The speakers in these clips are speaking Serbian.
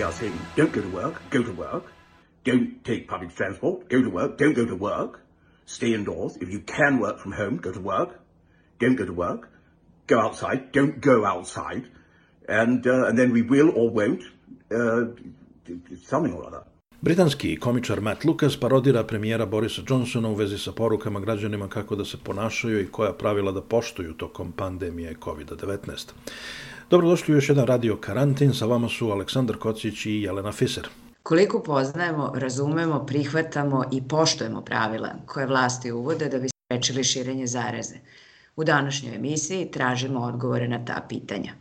We are saying don't go to work, go to work. Don't take public transport, go to work, don't go to work. Stay indoors. If you can work from home, go to work. Don't go to work. Go outside, don't go outside. And, uh, and then we will or won't uh, something or other. Britanski komičar Matt Lucas parodira premijera Borisa Johnsona u vezi sa porukama građanima kako da se ponašaju i koja pravila da poštuju tokom pandemije COVID-19. Dobrodošli u još jedan radio karantin, sa vama su Aleksandar Kocić i Jelena Fiser. Koliko poznajemo, razumemo, prihvatamo i poštujemo pravila koje vlasti uvode da bi sprečili širenje zaraze. U današnjoj emisiji tražimo odgovore na ta pitanja.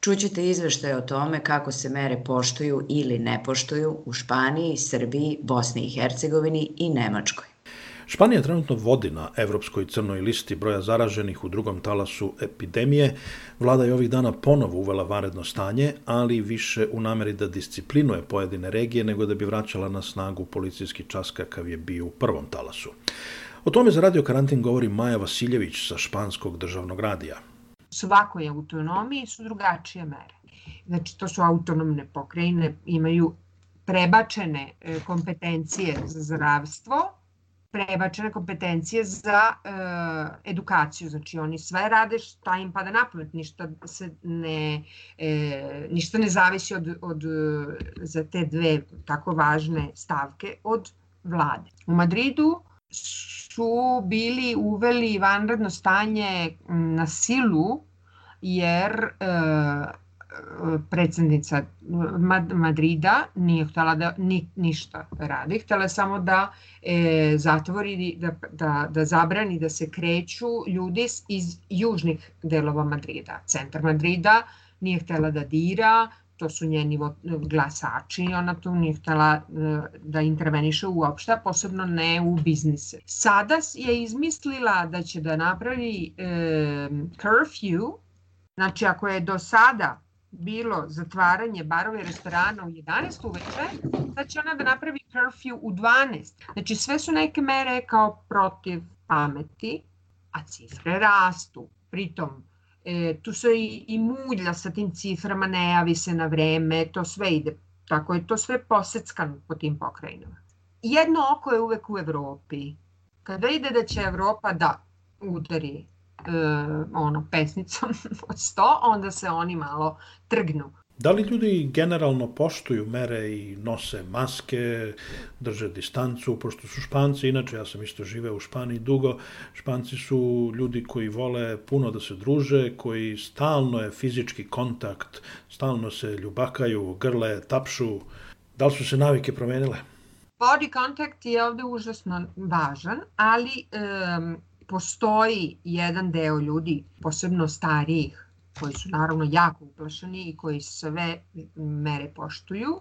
Čućete izveštaje o tome kako se mere poštuju ili ne poštuju u Španiji, Srbiji, Bosni i Hercegovini i Nemačkoj. Španija trenutno vodi na evropskoj crnoj listi broja zaraženih u drugom talasu epidemije. Vlada je ovih dana ponovo uvela vanredno stanje, ali više u nameri da disciplinuje pojedine regije nego da bi vraćala na snagu policijski čas kakav je bio u prvom talasu. O tome za Radio Karantin govori Maja Vasiljević sa Španskog državnog radija svakoj autonomiji su drugačije mere. Znači, to su autonomne pokrajine, imaju prebačene e, kompetencije za zdravstvo, prebačene kompetencije za e, edukaciju. Znači oni sve rade šta im pada na pamet, ništa se ne e, ništa ne zavisi od, od za te dve tako važne stavke od vlade. U Madridu su bili uveli vanredno stanje na silu jer e, predsednica Madrida nije htela da ni, ništa radi, htela je samo da e, zatvori, da, da, da zabrani da se kreću ljudi iz južnih delova Madrida. Centar Madrida nije htela da dira, to su njeni glasači, ona tu nije htela e, da interveniše uopšte, posebno ne u biznise. Sada je izmislila da će da napravi e, curfew, znači ako je do sada bilo zatvaranje barova i restorana u 11 uveče, da će ona da napravi curfew u 12. Znači sve su neke mere kao protiv pameti, a cifre rastu. Pritom E, tu se i, i mulja sa tim ciframa, ne javi se na vreme, to sve ide, tako je to sve poseckano po tim pokrajinama. Jedno oko je uvek u Evropi. Kada ide da će Evropa da udari ono pesnicom od 100, onda se oni malo trgnu. Da li ljudi generalno poštuju mere i nose maske, drže distancu, pošto su Španci, inače ja sam isto živeo u Španiji dugo, Španci su ljudi koji vole puno da se druže, koji stalno je fizički kontakt, stalno se ljubakaju, grle, tapšu. Da li su se navike promenile? Body contact je ovde užasno važan, ali um, postoji jedan deo ljudi, posebno starijih, koji su naravno jako uplašeni i koji sve mere poštuju.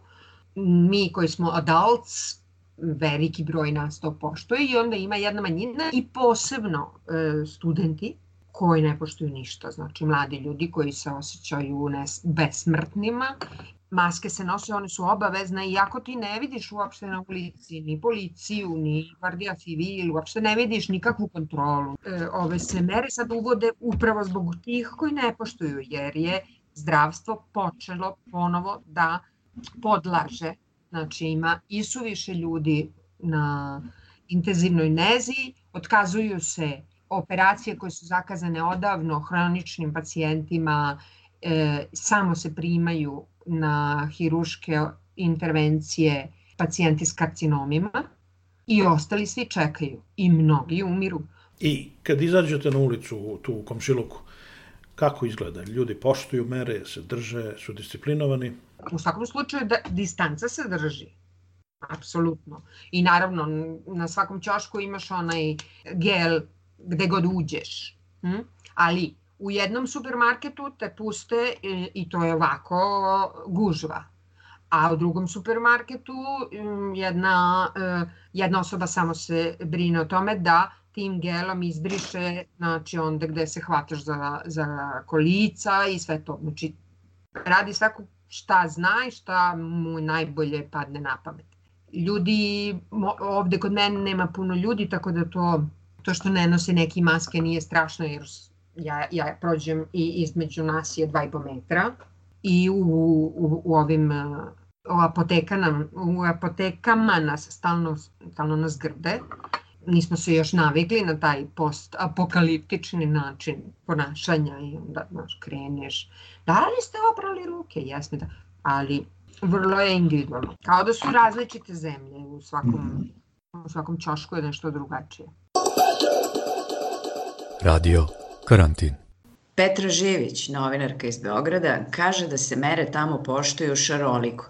Mi koji smo adults, veliki broj nas to poštuje i onda ima jedna manjina i posebno e, studenti koji ne poštuju ništa, znači mladi ljudi koji se osjećaju besmrtnima maske se nose, one su obavezne i ako ti ne vidiš uopšte na ulici ni policiju, ni Guardia Civil, uopšte ne vidiš nikakvu kontrolu. E, ove se mere sad uvode upravo zbog tih koji ne poštuju, jer je zdravstvo počelo ponovo da podlaže. Znači ima i su više ljudi na intenzivnoj nezi, otkazuju se operacije koje su zakazane odavno hroničnim pacijentima, e, samo se primaju na hiruške intervencije pacijenti s karcinomima i ostali svi čekaju i mnogi umiru. I kad izađete na ulicu tu u komšiluku, kako izgleda? Ljudi poštuju mere, se drže, su disciplinovani? U svakom slučaju da distanca se drži. Apsolutno. I naravno, na svakom ćošku imaš onaj gel gde god uđeš. Hm? Ali u jednom supermarketu te puste i, to je ovako gužva. A u drugom supermarketu hm, jedna, e, jedna osoba samo se brine o tome da tim gelom izbriše znači onda gde se hvataš za, za kolica i sve to. Znači radi svako šta zna i šta mu najbolje padne na pamet. Ljudi, ovde kod mene nema puno ljudi, tako da to, to što ne nose neki maske nije strašno, jer ja, ja prođem i između nas je 2,5 metra i u, u, u ovim u apotekama, u apotekama nas stalno, stalno nas grde nismo se još navikli na taj post-apokaliptični način ponašanja i onda znaš, kreneš. Da li ste oprali ruke? Jesme da. Ali vrlo je individualno. Kao da su različite zemlje u svakom, u svakom čošku je nešto drugačije. Radio Karantin. Petra Živić, novinarka iz Beograda, kaže da se mere tamo poštuju šaroliko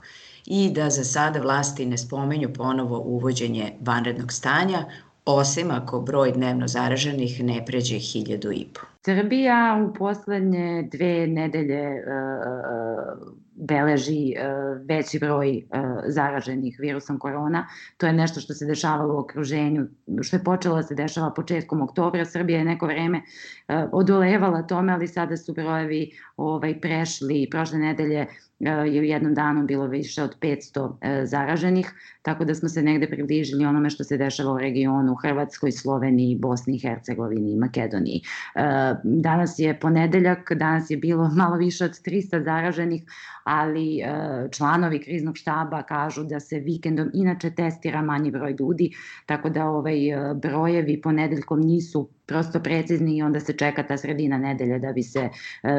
i da za sada vlasti ne spomenju ponovo uvođenje vanrednog stanja, osim ako broj dnevno zaraženih ne pređe hiljadu i po. Srbija u poslednje dve nedelje uh, beleži uh, veći broj uh, zaraženih virusom korona. To je nešto što se dešavalo u okruženju, što je počelo da se dešava početkom oktobra. Srbija je neko vreme uh, odolevala tome, ali sada su brojevi ovaj, prešli prošle nedelje je u jednom danu bilo više od 500 e, zaraženih, tako da smo se negde približili onome što se dešava u regionu Hrvatskoj, Sloveniji, Bosni i Hercegovini Makedoniji. E, danas je ponedeljak, danas je bilo malo više od 300 zaraženih, ali e, članovi kriznog štaba kažu da se vikendom inače testira manji broj ljudi, tako da ovaj brojevi ponedeljkom nisu prosto precizni i onda se čeka ta sredina nedelje da bi se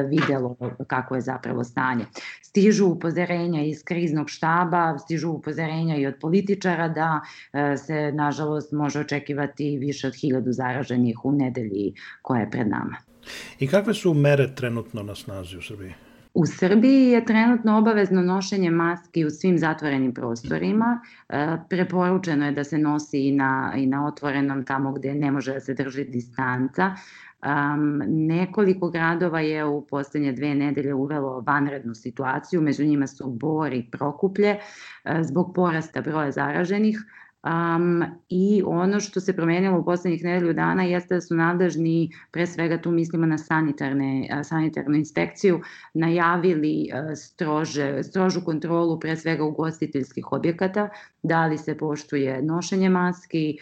videlo kako je zapravo stanje. Stižu upozorenja iz kriznog štaba, stižu upozorenja i od političara da se nažalost može očekivati više od hiljadu zaraženih u nedelji koja je pred nama. I kakve su mere trenutno na snazi u Srbiji? U Srbiji je trenutno obavezno nošenje maski u svim zatvorenim prostorima. E, preporučeno je da se nosi i na, i na otvorenom tamo gde ne može da se drži distanca. Um, nekoliko gradova je u poslednje dve nedelje uvelo vanrednu situaciju, među njima su Bor i Prokuplje, uh, zbog porasta broja zaraženih. Um, I ono što se promenilo u poslednjih nedelju dana jeste da su nadležni, pre svega tu mislimo na sanitarne, sanitarnu inspekciju, najavili strože, strožu kontrolu pre svega ugostiteljskih objekata, da li se poštuje nošenje maski,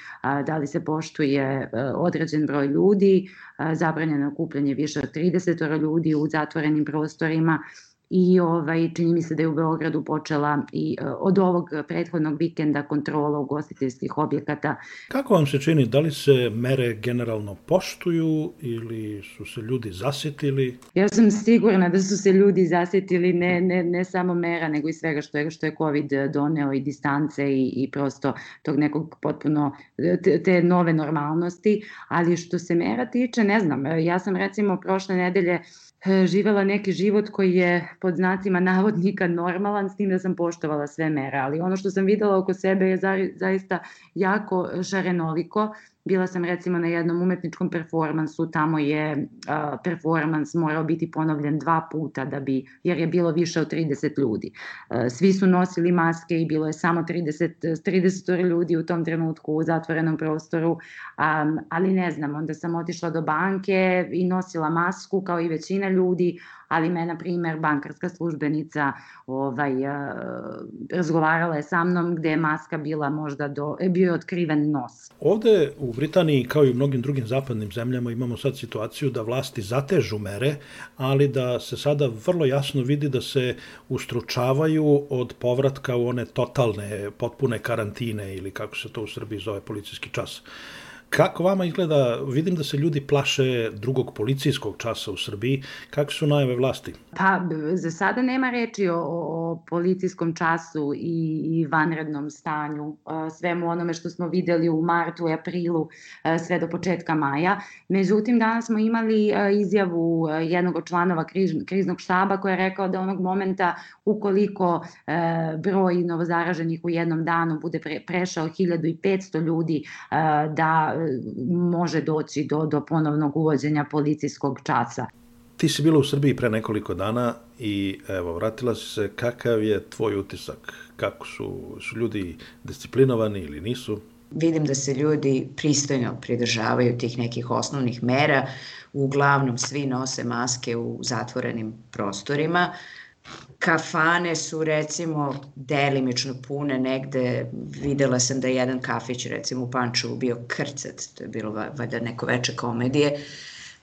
da li se poštuje određen broj ljudi, zabranjeno okupljanje više od 30 ljudi u zatvorenim prostorima, i ovaj, čini mi se da je u Beogradu počela i e, od ovog prethodnog vikenda kontrola ugostiteljskih objekata. Kako vam se čini, da li se mere generalno poštuju ili su se ljudi zasitili? Ja sam sigurna da su se ljudi zasitili ne, ne, ne samo mera, nego i svega što je, što je COVID doneo i distance i, i prosto tog nekog potpuno te, te nove normalnosti, ali što se mera tiče, ne znam, ja sam recimo prošle nedelje E, živela neki život koji je pod znacima navodnika normalan, s tim da sam poštovala sve mere, ali ono što sam videla oko sebe je zaista jako šarenoliko Bila sam recimo na jednom umetničkom performansu, tamo je uh, performans morao biti ponovljen dva puta da bi, jer je bilo više od 30 ljudi. Uh, svi su nosili maske i bilo je samo 30, 30 ljudi u tom trenutku u zatvorenom prostoru, um, ali ne znam, onda sam otišla do banke i nosila masku kao i većina ljudi, ali me, na primer, bankarska službenica ovaj, razgovarala je sa mnom gde je maska bila možda do, bio je otkriven nos. Ovde u Britaniji, kao i u mnogim drugim zapadnim zemljama, imamo sad situaciju da vlasti zatežu mere, ali da se sada vrlo jasno vidi da se ustručavaju od povratka u one totalne, potpune karantine ili kako se to u Srbiji zove policijski čas. Kako vama izgleda, vidim da se ljudi plaše drugog policijskog časa u Srbiji, kakve su najave vlasti? Pa, za sada nema reči o, o policijskom času i, i vanrednom stanju, svemu onome što smo videli u martu i aprilu sve do početka maja. Međutim, danas smo imali izjavu jednog od članova križ, kriznog štaba koja je rekao da onog momenta ukoliko broj novozaraženih u jednom danu bude pre, prešao 1500 ljudi, da može doći do, do ponovnog uvođenja policijskog časa. Ti si bila u Srbiji pre nekoliko dana i evo, vratila si se. Kakav je tvoj utisak? Kako su, su ljudi disciplinovani ili nisu? Vidim da se ljudi pristojno pridržavaju tih nekih osnovnih mera. Uglavnom svi nose maske u zatvorenim prostorima. Kafane su recimo delimično pune negde, videla sam da je jedan kafić recimo u Pančevu bio krcat, to je bilo valjda neko veče komedije,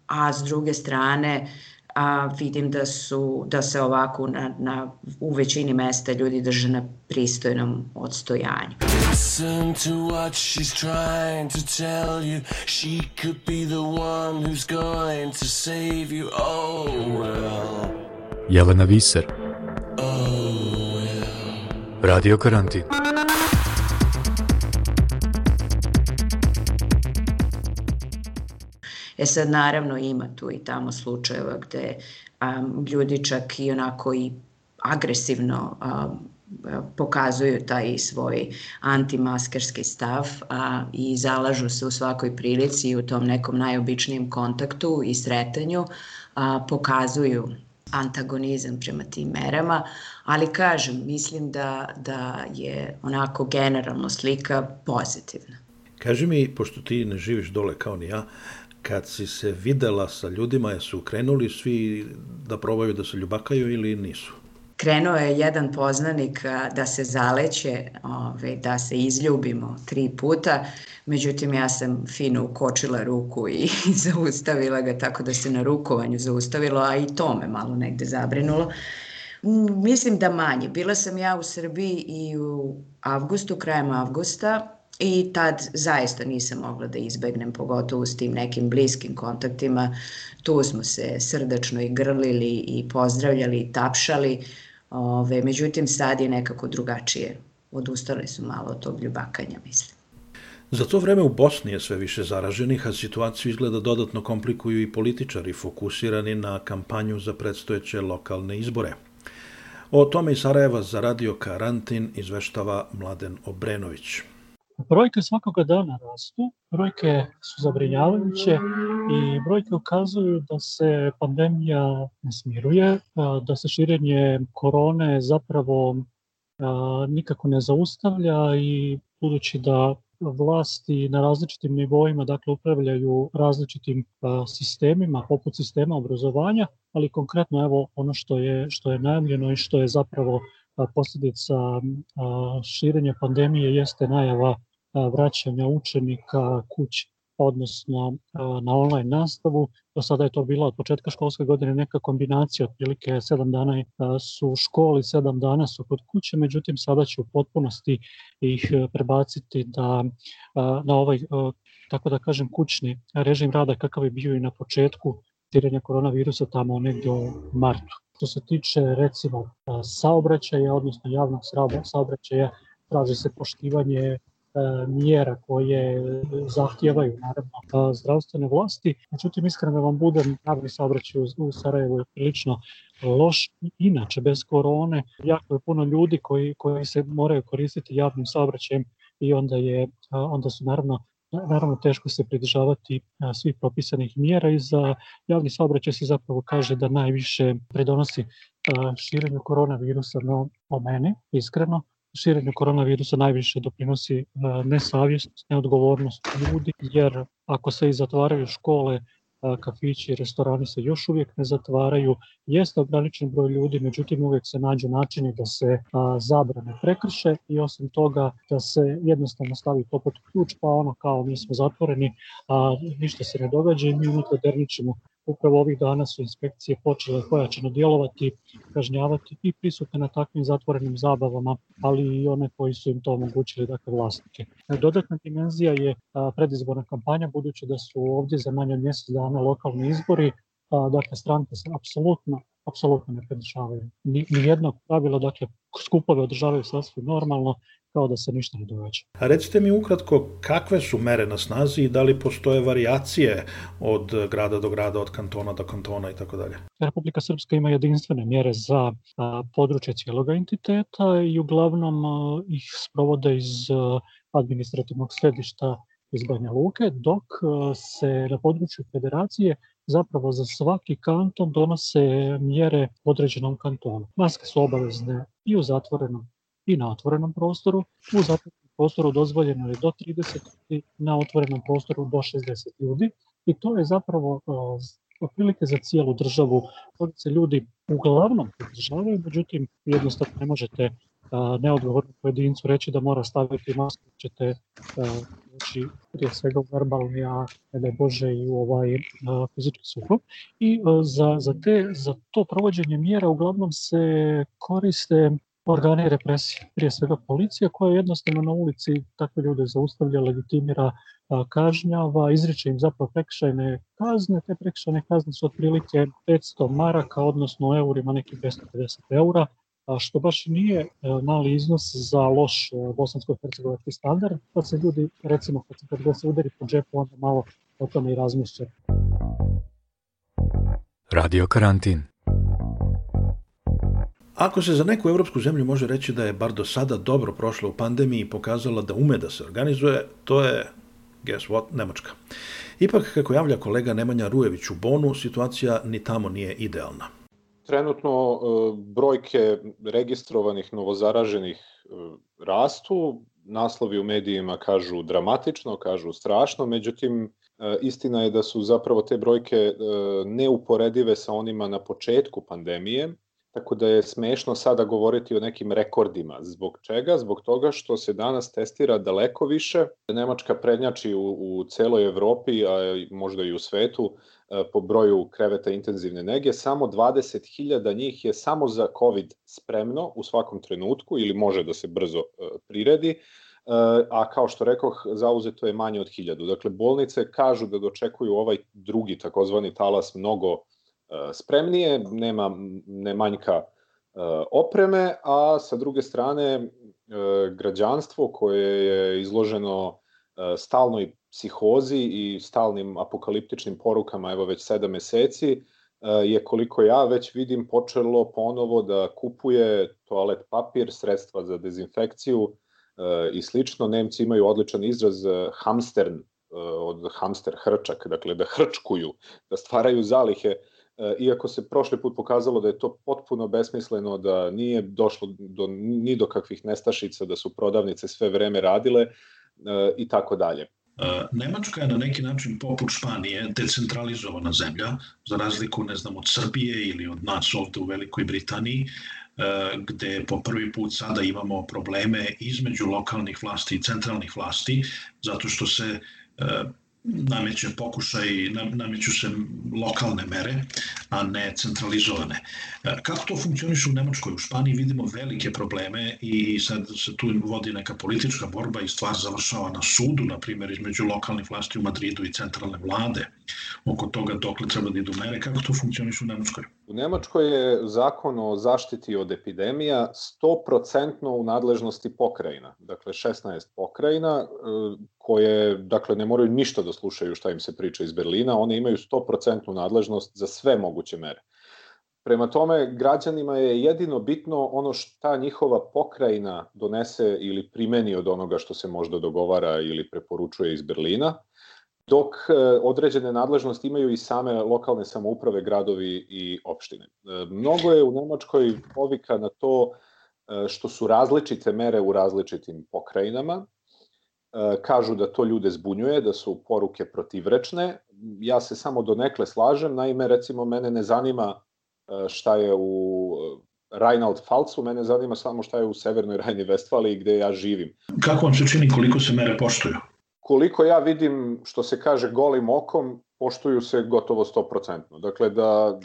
a s druge strane a vidim da su da se ovako na, na u većini mesta ljudi drže na pristojnom odstojanju. Listen to what she's trying to tell you. She could be the one who's going to save you. Oh well Jelena Viser Radio karantin. E sad naravno ima tu i tamo slučajeva gde um, ljudi čak i onako i agresivno um, pokazuju taj svoj antimaskerski stav a, i zalažu se u svakoj prilici u tom nekom najobičnijem kontaktu i sretanju a, pokazuju antagonizam prema tim merama, ali kažem, mislim da, da je onako generalno slika pozitivna. Kaži mi, pošto ti ne živiš dole kao ni ja, kad si se videla sa ljudima, jesu krenuli svi da probaju da se ljubakaju ili nisu? Krenuo je jedan poznanik da se zaleće, ove, da se izljubimo tri puta, međutim ja sam fino ukočila ruku i zaustavila ga tako da se na rukovanju zaustavilo, a i to me malo negde zabrinulo. Mislim da manje. Bila sam ja u Srbiji i u avgustu, krajem avgusta, I tad zaista nisam mogla da izbegnem, pogotovo s tim nekim bliskim kontaktima. Tu smo se srdačno i grlili i pozdravljali i tapšali. Ove, međutim, sad je nekako drugačije. Odustali su malo od tog ljubakanja, mislim. Za to vreme u Bosni je sve više zaraženih, a situaciju izgleda dodatno komplikuju i političari fokusirani na kampanju za predstojeće lokalne izbore. O tome i Sarajeva za radio Karantin izveštava Mladen Obrenović. Brojke svakoga dana rastu, brojke su zabrinjavajuće i brojke ukazuju da se pandemija ne smiruje, da se širenje korone zapravo nikako ne zaustavlja i budući da vlasti na različitim nivoima dakle upravljaju različitim sistemima poput sistema obrazovanja, ali konkretno evo ono što je što je najavljeno i što je zapravo posljedica širenja pandemije jeste najava vraćanja učenika kući odnosno na online nastavu. Do sada je to bilo od početka školske godine neka kombinacija, otprilike 7 dana su u školi, 7 dana su kod kuće, međutim sada će u potpunosti ih prebaciti da na ovaj, tako da kažem, kućni režim rada kakav je bio i na početku tiranja koronavirusa tamo negdje u martu. Što se tiče recimo saobraćaja, odnosno javnog saobraćaja, traži se poštivanje mjera koje zahtijevaju naravno zdravstvene vlasti. Međutim, iskreno da vam budem, javni saobraćaj u Sarajevu je prilično loš. Inače, bez korone, jako je puno ljudi koji, koji se moraju koristiti javnim saobraćajem i onda, je, onda su naravno naravno teško se pridržavati svih propisanih mjera i za javni saobraćaj se zapravo kaže da najviše predonosi širenju koronavirusa, no po mene, iskreno, širenju koronavirusa najviše doprinosi e, nesavjesnost, neodgovornost ljudi, jer ako se i zatvaraju škole, e, kafići restorani se još uvijek ne zatvaraju, jeste ograničen broj ljudi, međutim uvijek se nađu načini da se zabrane prekrše i osim toga da se jednostavno stavi pod ključ, pa ono kao mi smo zatvoreni, a ništa se ne događa i mi unutra derničimo upravo ovih dana su inspekcije počele pojačano djelovati, kažnjavati i prisutne na takvim zatvorenim zabavama, ali i one koji su im to omogućili, dakle vlasnike. Dodatna dimenzija je predizborna kampanja, budući da su ovdje za manje od mjesec dana lokalni izbori, dakle stranke se apsolutno apsolutno ne pridržavaju. Ni, ni jednog pravila, dakle skupove održavaju sasvim normalno, kao da se ništa ne događa. A recite mi ukratko kakve su mere na snazi i da li postoje varijacije od grada do grada, od kantona do kantona i tako dalje? Republika Srpska ima jedinstvene mjere za područje cijelog entiteta i uglavnom ih sprovode iz administrativnog središta iz Banja Luke, dok se na području federacije zapravo za svaki kanton donose mjere određenom kantonu. Maske su obavezne i u zatvorenom i na otvorenom prostoru. U zatvorenom prostoru dozvoljeno je do 30 ljudi, na otvorenom prostoru do 60 ljudi i to je zapravo uh, otprilike za cijelu državu. Toga se ljudi uglavnom pridržavaju, međutim jednostavno ne možete uh, neodgovornom pojedincu reći da mora staviti masku, ćete uh, znači prije svega u verbalni, a ne da Bože i u ovaj uh, fizički sukob. I uh, za, za, te, za to provođenje mjera uglavnom se koriste organe represije, prije svega policija koja jednostavno na ulici takve ljude zaustavlja, legitimira, kažnjava, izriče im zapravo prekšajne kazne, te prekšajne kazne su otprilike 500 maraka, odnosno eurima nekih 250 eura, što baš nije e, mali iznos za loš e, bosansko-hercegovački standard, pa se ljudi, recimo, kad se, kad se udari po džepu, onda malo o tome i razmišljaju. Radio karantin. Ako se za neku evropsku zemlju može reći da je bar do sada dobro prošla u pandemiji i pokazala da ume da se organizuje, to je, guess what, Nemačka. Ipak, kako javlja kolega Nemanja Rujević u Bonu, situacija ni tamo nije idealna. Trenutno e, brojke registrovanih novozaraženih e, rastu, naslovi u medijima kažu dramatično, kažu strašno, međutim, e, istina je da su zapravo te brojke neuporedive sa onima na početku pandemije, Tako da je smešno sada govoriti o nekim rekordima. Zbog čega? Zbog toga što se danas testira daleko više. Nemačka prednjači u, u celoj Evropi, a možda i u svetu, e, po broju kreveta intenzivne nege. Samo 20.000 njih je samo za COVID spremno u svakom trenutku ili može da se brzo e, priredi e, a kao što rekoh, zauzeto je manje od 1000. Dakle, bolnice kažu da dočekuju ovaj drugi takozvani talas mnogo spremnije, nema ne manjka e, opreme, a sa druge strane e, građanstvo koje je izloženo stalnoj psihozi i stalnim apokaliptičnim porukama, evo već sedam meseci, je koliko ja već vidim počelo ponovo da kupuje toalet papir, sredstva za dezinfekciju i slično. Nemci imaju odličan izraz hamstern, od hamster hrčak, dakle da hrčkuju, da stvaraju zalihe E, iako se prošli put pokazalo da je to potpuno besmisleno, da nije došlo do, ni do kakvih nestašica, da su prodavnice sve vreme radile e, i tako dalje. E, Nemačka je na neki način poput Španije decentralizovana zemlja, za razliku ne znam od Srbije ili od nas ovde u Velikoj Britaniji, gde po prvi put sada imamo probleme između lokalnih vlasti i centralnih vlasti, zato što se nameće pokušaj, nameću se lokalne mere, a ne centralizovane. E, kako to funkcioniše u Nemačkoj? U Španiji vidimo velike probleme i sad se tu vodi neka politička borba i stvar završava na sudu, na primjer, između lokalnih vlasti u Madridu i centralne vlade. Oko toga dokle treba da idu mere. Kako to funkcioniše u Nemačkoj? U Nemačkoj je zakon o zaštiti od epidemija 100% u nadležnosti pokrajina. Dakle, 16 pokrajina e, koje, dakle, ne moraju ništa da slušaju šta im se priča iz Berlina, one imaju 100% nadležnost za sve moguće mere. Prema tome, građanima je jedino bitno ono šta njihova pokrajina donese ili primeni od onoga što se možda dogovara ili preporučuje iz Berlina, dok e, određene nadležnosti imaju i same lokalne samouprave, gradovi i opštine. E, mnogo je u Nemačkoj povika na to e, što su različite mere u različitim pokrajinama, kažu da to ljude zbunjuje, da su poruke protivrečne. Ja se samo do nekle slažem, naime, recimo, mene ne zanima šta je u e, Rheinald-Pfalzu, mene zanima samo šta je u Severnoj Rajni-Vestfaliji gde ja živim. Kako vam se čini koliko se mere poštuju? Koliko ja vidim, što se kaže golim okom, poštuju se gotovo 100%. Dakle, da,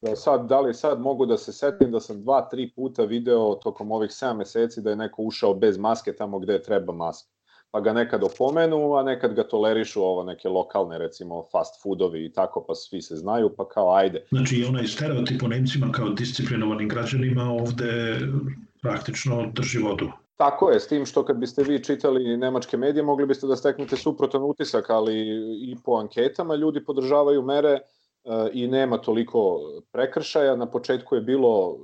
da sad, da li sad mogu da se setim da sam dva, tri puta video tokom ovih 7 meseci da je neko ušao bez maske tamo gde treba maske. Pa ga nekad opomenu, a nekad ga tolerišu ovo neke lokalne, recimo fast foodovi i tako, pa svi se znaju, pa kao ajde. Znači, onaj stereotip o Nemcima kao disciplinovanim građanima ovde praktično drži vodu. Tako je, s tim što kad biste vi čitali nemačke medije, mogli biste da steknete suprotan utisak, ali i po anketama ljudi podržavaju mere e, i nema toliko prekršaja. Na početku je bilo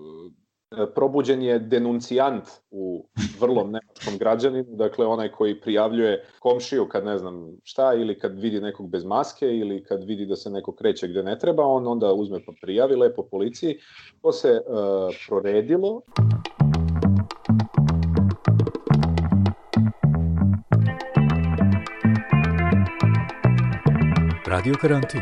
e, probuđen je denuncijant u vrlom nemačkom građaninu, dakle onaj koji prijavljuje komšiju kad ne znam šta ili kad vidi nekog bez maske ili kad vidi da se neko kreće gde ne treba, on onda uzme pa prijavi lepo policiji. To se uh, proredilo. Radio karantin.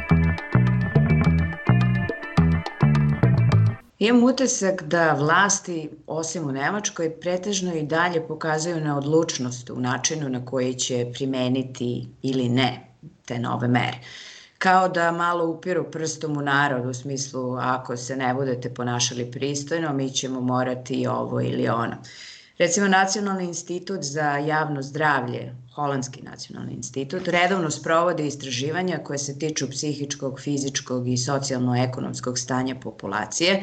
Imam utisak da vlasti, osim u Nemačkoj, pretežno i dalje pokazuju na odlučnost u načinu na koji će primeniti ili ne te nove mere. Kao da malo upiru prstom u narod u smislu ako se ne budete ponašali pristojno, mi ćemo morati ovo ili ono. Recimo, Nacionalni institut za javno zdravlje, Holandski nacionalni institut, redovno sprovode istraživanja koje se tiču psihičkog, fizičkog i socijalno-ekonomskog stanja populacije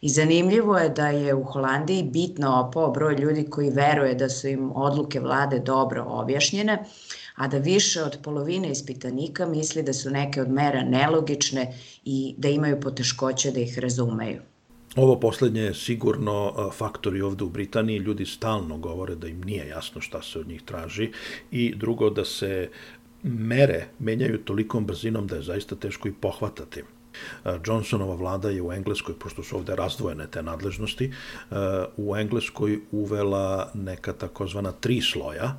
i zanimljivo je da je u Holandiji bitno opao broj ljudi koji veruje da su im odluke vlade dobro objašnjene, a da više od polovine ispitanika misli da su neke od mera nelogične i da imaju poteškoće da ih razumeju. Ovo poslednje je sigurno faktor i ovde u Britaniji. Ljudi stalno govore da im nije jasno šta se od njih traži i drugo da se mere menjaju tolikom brzinom da je zaista teško i pohvatati. Johnsonova vlada je u Engleskoj, pošto su ovde razdvojene te nadležnosti, u Engleskoj uvela neka takozvana tri sloja,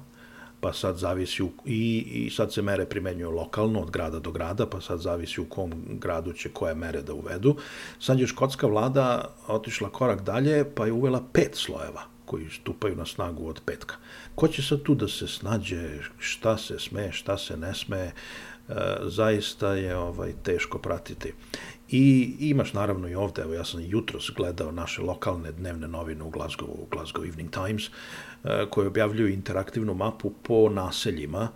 pa sad zavisi u, i, i sad se mere primenjuju lokalno od grada do grada, pa sad zavisi u kom gradu će koje mere da uvedu. Sad je škotska vlada otišla korak dalje, pa je uvela pet slojeva koji stupaju na snagu od petka. Ko će sad tu da se snađe, šta se sme, šta se ne sme, e, zaista je ovaj teško pratiti. I imaš naravno i ovde, evo ja sam jutros gledao naše lokalne dnevne novine u Glasgow, u Glasgow Evening Times, koje objavljuju interaktivnu mapu po naseljima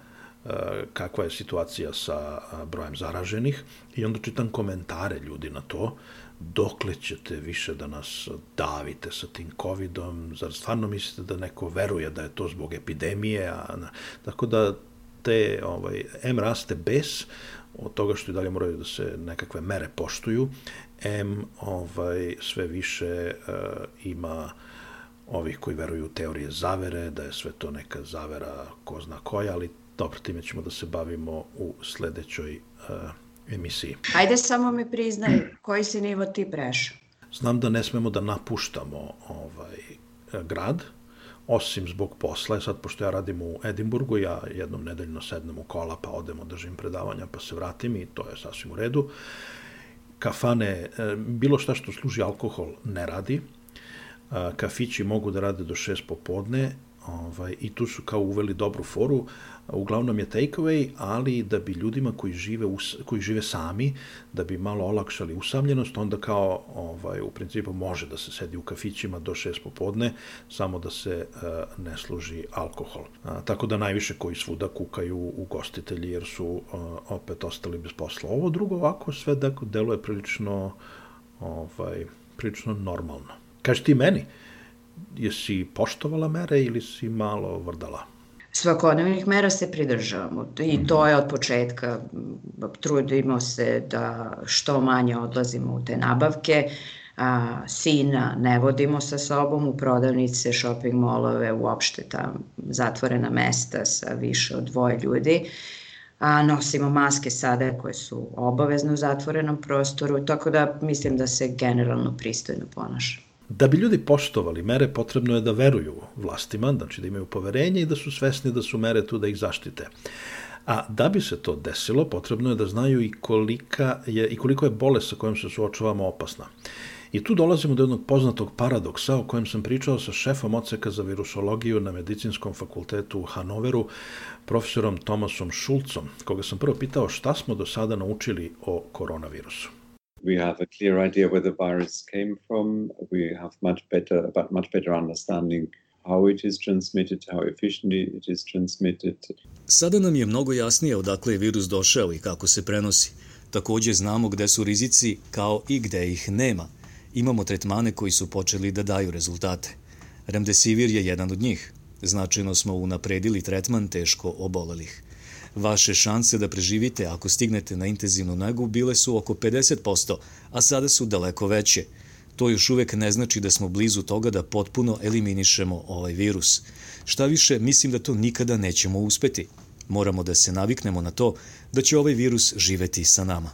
e, kakva je situacija sa brojem zaraženih. I onda čitam komentare ljudi na to. Dokle ćete više da nas davite sa tim covidom, zar stvarno mislite da neko veruje da je to zbog epidemije, a, tako da te, ovaj, M raste bes od toga što i dalje moraju da se nekakve mere poštuju, M ovaj, sve više uh, ima uh, ovih koji veruju u teorije zavere, da je sve to neka zavera ko zna koja, ali dobro, time ćemo da se bavimo u sledećoj uh, emisiji. Hajde samo mi priznaj koji si nivo ti prešao. Znam da ne smemo da napuštamo ovaj grad, osim zbog posla. Sad, pošto ja radim u Edimburgu, ja jednom nedeljno sednem u kola, pa odem, držim predavanja, pa se vratim i to je sasvim u redu. Kafane, e, bilo šta što služi alkohol ne radi, kafići mogu da rade do 6 popodne ovaj, i tu su kao uveli dobru foru, uglavnom je takeaway, ali da bi ljudima koji žive, us, koji žive sami, da bi malo olakšali usamljenost, onda kao ovaj, u principu može da se sedi u kafićima do 6 popodne, samo da se uh, ne služi alkohol. A, tako da najviše koji svuda kukaju u gostitelji jer su uh, opet ostali bez posla. Ovo drugo ovako sve da deluje prilično ovaj, prilično normalno. Kaži ti meni, jesi poštovala mere ili si malo vrdala? Svakodnevnih mera se pridržavamo i to je od početka. Trudimo se da što manje odlazimo u te nabavke, a, sina ne vodimo sa sobom u prodavnice, shopping molove, uopšte tam zatvorena mesta sa više od dvoje ljudi. A, nosimo maske sada koje su obavezne u zatvorenom prostoru, tako da mislim da se generalno pristojno ponaša. Da bi ljudi poštovali mere, potrebno je da veruju vlastima, znači da imaju poverenje i da su svesni da su mere tu da ih zaštite. A da bi se to desilo, potrebno je da znaju i, kolika je, i koliko je bolest sa kojom se suočavamo opasna. I tu dolazimo do jednog poznatog paradoksa o kojem sam pričao sa šefom oceka za virusologiju na Medicinskom fakultetu u Hanoveru, profesorom Tomasom Šulcom, koga sam prvo pitao šta smo do sada naučili o koronavirusu. We have a clear idea where the virus came from. We have much better, but much better understanding how it is transmitted, how efficiently it is transmitted. Sada nam je mnogo jasnije odakle je virus došao i kako se prenosi. Takođe znamo gde su rizici kao i gde ih nema. Imamo tretmane koji su počeli da daju rezultate. Remdesivir je jedan od njih. Značajno smo unapredili tretman teško obolelih. Vaše šanse da preživite ako stignete na intenzivnu negu bile su oko 50%, a sada su daleko veće. To još uvek ne znači da smo blizu toga da potpuno eliminišemo ovaj virus. Šta više, mislim da to nikada nećemo uspeti. Moramo da se naviknemo na to da će ovaj virus živeti sa nama.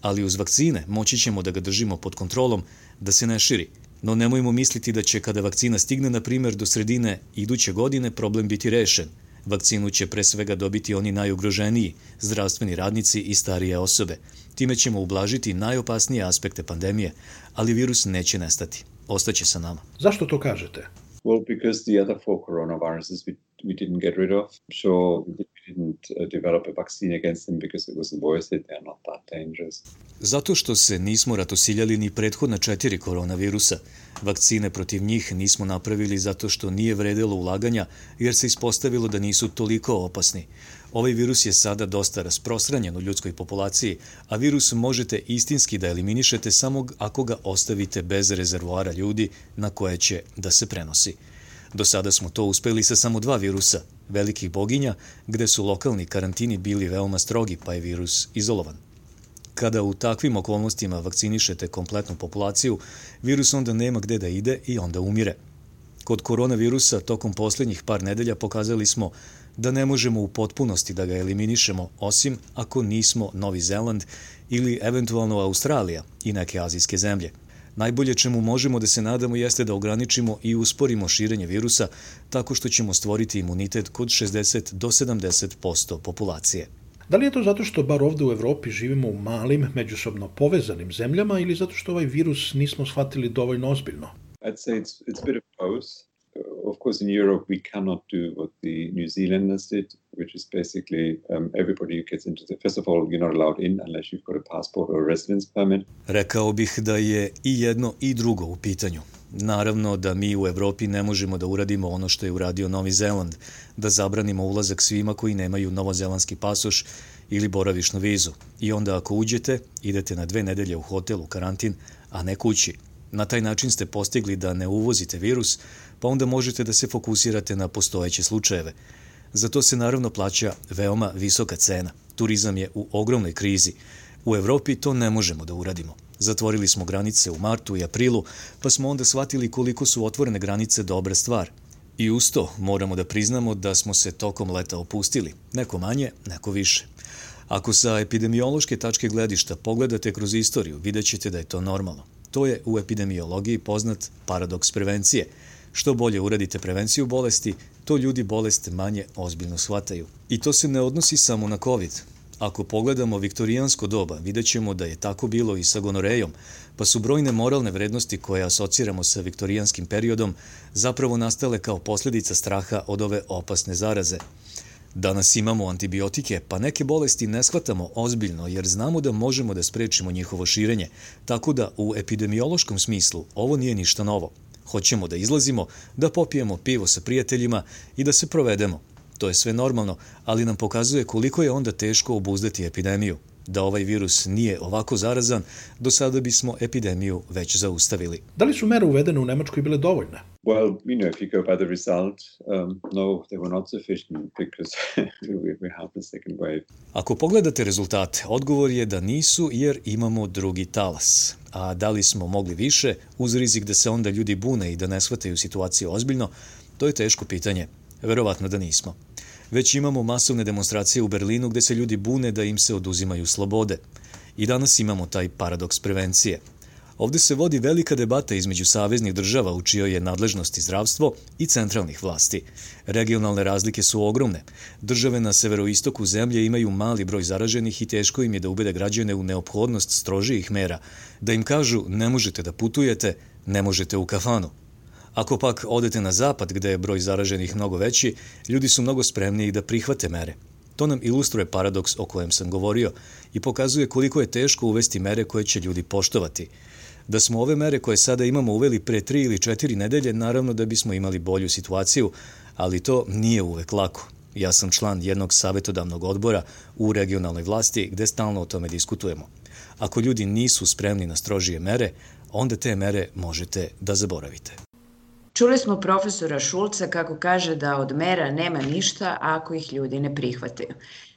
Ali uz vakcine moći ćemo da ga držimo pod kontrolom, da se ne širi. No nemojmo misliti da će kada vakcina stigne, na primjer, do sredine iduće godine problem biti rešen. Vakcinu će pre svega dobiti oni najugroženiji, zdravstveni radnici i starije osobe. Time ćemo ublažiti najopasnije aspekte pandemije, ali virus neće nestati. Ostaće sa nama. Zašto to kažete? Well, because the other four coronaviruses we, we didn't get rid of, so we didn't uh, develop a vaccine against them because it was worth it. They're not that dangerous. Zato što se nismo ratosiljali ni prethodna četiri koronavirusa. Vakcine protiv njih nismo napravili zato što nije vredelo ulaganja, jer se ispostavilo da nisu toliko opasni. Ovaj virus je sada dosta rasprostranjen u ljudskoj populaciji, a virus možete istinski da eliminišete samo ako ga ostavite bez rezervoara ljudi na koje će da se prenosi. Do sada smo to uspeli sa samo dva virusa, velikih boginja, gde su lokalni karantini bili veoma strogi, pa je virus izolovan. Kada u takvim okolnostima vakcinišete kompletnu populaciju, virus onda nema gde da ide i onda umire. Kod koronavirusa tokom poslednjih par nedelja pokazali smo da ne možemo u potpunosti da ga eliminišemo, osim ako nismo Novi Zeland ili eventualno Australija i neke azijske zemlje. Najbolje čemu možemo da se nadamo jeste da ograničimo i usporimo širenje virusa tako što ćemo stvoriti imunitet kod 60 do 70% populacije. Da li je to zato što bar ovde u Evropi živimo u malim, međusobno povezanim zemljama ili zato što ovaj virus nismo shvatili dovoljno ozbiljno? I'd say it's, it's a bit of both. Of course, in Europe, we cannot do what the New Zealanders did, which is basically um, everybody who gets into the. All, you're not allowed in unless you've got a passport or a residence permit. Rekao bih da je i jedno i drugo u pitanju. Naravno da mi u Evropi ne možemo da uradimo ono što je uradio Novi Zeland, da zabranimo ulazak svima koji nemaju novozelandski pasoš ili boravišnu vizu. I onda ako uđete, idete na dve nedelje u hotel u karantin, a ne kući. Na taj način ste postigli da ne uvozite virus, pa onda možete da se fokusirate na postojeće slučajeve. Za to se naravno plaća veoma visoka cena. Turizam je u ogromnoj krizi. U Evropi to ne možemo da uradimo. Zatvorili smo granice u martu i aprilu, pa smo onda shvatili koliko su otvorene granice dobra stvar. I uz to moramo da priznamo da smo se tokom leta opustili, neko manje, neko više. Ako sa epidemiološke tačke gledišta pogledate kroz istoriju, vidjet ćete da je to normalno. To je u epidemiologiji poznat paradoks prevencije. Što bolje uradite prevenciju bolesti, to ljudi bolest manje ozbiljno shvataju. I to se ne odnosi samo na COVID. Ako pogledamo viktorijansko doba, vidjet ćemo da je tako bilo i sa gonorejom, pa su brojne moralne vrednosti koje asociramo sa viktorijanskim periodom zapravo nastale kao posljedica straha od ove opasne zaraze. Danas imamo antibiotike, pa neke bolesti ne shvatamo ozbiljno jer znamo da možemo da sprečimo njihovo širenje, tako da u epidemiološkom smislu ovo nije ništa novo. Hoćemo da izlazimo, da popijemo pivo sa prijateljima i da se provedemo. To je sve normalno, ali nam pokazuje koliko je onda teško obuzdati epidemiju. Da ovaj virus nije ovako zarazan, do sada bismo epidemiju već zaustavili. Da li su mere uvedene u Nemačkoj bile dovoljne? Well, you know, if you go by the result, um, no, they were not sufficient because we, we have the second wave. Ako pogledate rezultate, odgovor je da nisu jer imamo drugi talas. A da li smo mogli više, uz rizik da se onda ljudi bune i da ne shvataju situaciju ozbiljno, to je teško pitanje. Verovatno da nismo. Već imamo masovne demonstracije u Berlinu gde se ljudi bune da im se oduzimaju slobode. I danas imamo taj paradoks prevencije. Ovde se vodi velika debata između saveznih država u čijoj je nadležnosti zdravstvo i centralnih vlasti. Regionalne razlike su ogromne. Države na severoistoku zemlje imaju mali broj zaraženih i teško im je da ubede građane u neophodnost strožijih mera, da im kažu ne možete da putujete, ne možete u kafanu. Ako pak odete na zapad gde je broj zaraženih mnogo veći, ljudi su mnogo spremniji da prihvate mere. To nam ilustruje paradoks o kojem sam govorio i pokazuje koliko je teško uvesti mere koje će ljudi poštovati. Da smo ove mere koje sada imamo uveli pre tri ili četiri nedelje, naravno da bismo imali bolju situaciju, ali to nije uvek lako. Ja sam član jednog savetodavnog odbora u regionalnoj vlasti gde stalno o tome diskutujemo. Ako ljudi nisu spremni na strožije mere, onda te mere možete da zaboravite. Čuli smo profesora Šulca kako kaže da od mera nema ništa ako ih ljudi ne prihvataju.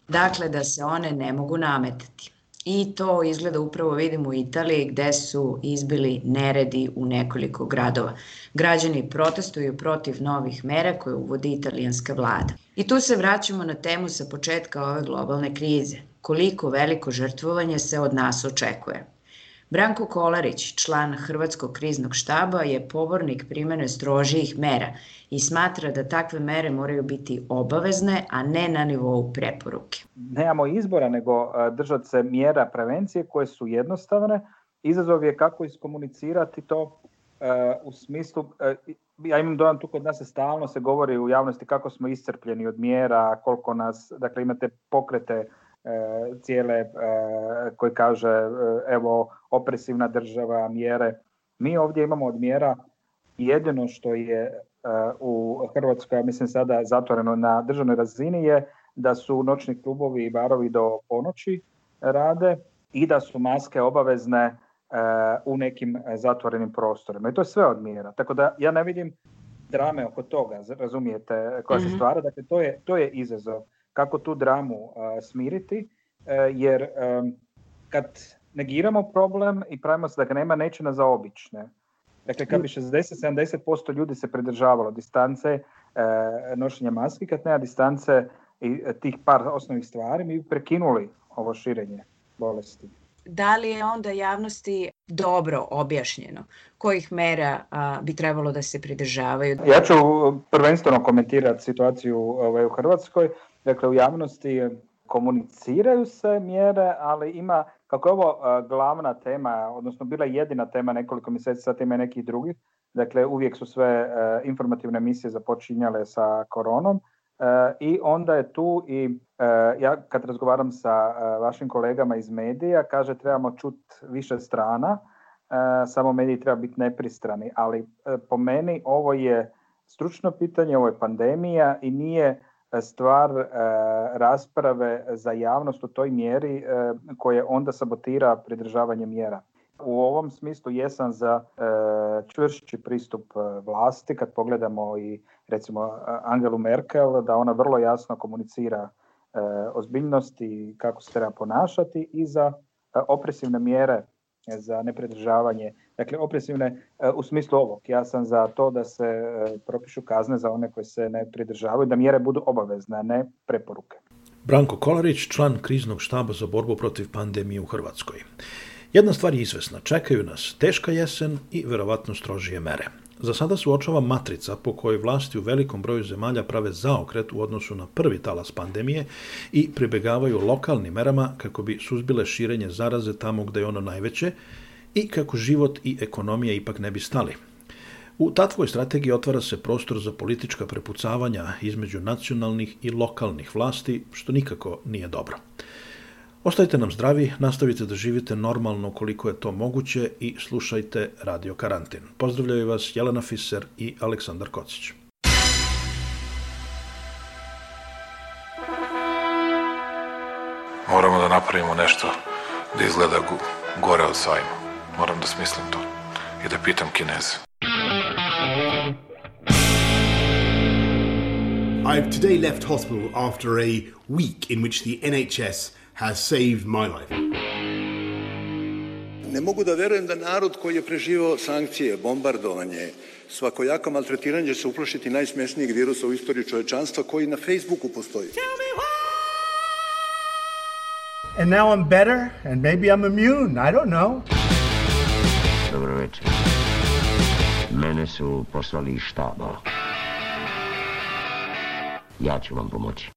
Dakle, da se one ne mogu nametati. I to izgleda upravo vidimo u Italiji gde su izbili neredi u nekoliko gradova. Građani protestuju protiv novih mera koje uvodi italijanska vlada. I tu se vraćamo na temu sa početka ove globalne krize. Koliko veliko žrtvovanje se od nas očekuje. Branko Kolarić, član Hrvatskog kriznog štaba, je pobornik primene strožijih mera i smatra da takve mere moraju biti obavezne, a ne na nivou preporuke. Nemamo izbora nego držati se mjera prevencije koje su jednostavne. Izazov je kako iskomunicirati to u smislu, ja imam dojam tu kod nas se stalno se govori u javnosti kako smo iscrpljeni od mjera, koliko nas, dakle imate pokrete cijele koji kaže evo opresivna država, mjere. Mi ovdje imamo od mjera jedino što je u Hrvatskoj, ja mislim sada zatvoreno na državnoj razini je da su noćni klubovi i barovi do ponoći rade i da su maske obavezne u nekim zatvorenim prostorima. I to je sve od mjera. Tako da ja ne vidim drame oko toga, razumijete, koja se stvara. Dakle, to je, to je izazov kako tu dramu smiriti, jer kad negiramo problem i pravimo se da ga nema, neće nas zaobići. Ne? Dakle, kad bi 60-70% ljudi se pridržavalo distance, e, nošenja maski, kad nema distance i tih par osnovnih stvari, mi bi prekinuli ovo širenje bolesti. Da li je onda javnosti dobro objašnjeno kojih mera a, bi trebalo da se pridržavaju? Ja ću prvenstveno komentirati situaciju ovaj, u Hrvatskoj. Dakle, u javnosti komuniciraju se mjere, ali ima, kako je ovo glavna tema, odnosno bila jedina tema nekoliko mjeseci, sad ima nekih drugih, dakle uvijek su sve informativne emisije započinjale sa koronom i onda je tu i ja kad razgovaram sa vašim kolegama iz medija, kaže trebamo čut više strana, samo mediji treba biti nepristrani, ali po meni ovo je stručno pitanje, ovo je pandemija i nije stvar rasprave za javnost u toj mjeri koje onda sabotira pridržavanje mjera. U ovom smislu jesam za čvršći pristup vlasti kad pogledamo i recimo Angelu Merkel da ona vrlo jasno komunicira ozbiljnost i kako se treba ponašati i za opresivne mjere za nepridržavanje. Dakle, opresivne u smislu ovog. Ja sam za to da se propišu kazne za one koji se ne pridržavaju, da mjere budu obavezne, ne preporuke. Branko Kolarić, član kriznog štaba za borbu protiv pandemije u Hrvatskoj. Jedna stvar je izvesna, čekaju nas teška jesen i verovatno strožije mere. Za sada se uočava matrica po kojoj vlasti u velikom broju zemalja prave zaokret u odnosu na prvi talas pandemije i pribegavaju lokalnim merama kako bi suzbile širenje zaraze tamo gde je ono najveće i kako život i ekonomija ipak ne bi stali. U tatvoj strategiji otvara se prostor za politička prepucavanja između nacionalnih i lokalnih vlasti, što nikako nije dobro. Ostajte nam zdravi, nastavite da živite normalno koliko je to moguće i slušajte Radio Karantin. Pozdravljaju vas Jelena Fiser i Aleksandar Kocić. Moramo da napravimo nešto da izgleda gore od sajma. Moram da smislim to i da pitam Kineze. I've today left hospital after a week in which the NHS has saved my life. Ne mogu da verujem da narod koji je preživao sankcije, bombardovanje, svakojako maltretiranje se uplašiti najsmješnijeg virusa u istoriji čovečanstva koji na Facebooku postoji. And now I'm better, and maybe I'm immune. I don't know. Dobro večer. Mene su poslali iz štaba. Ja ću vam pomoći.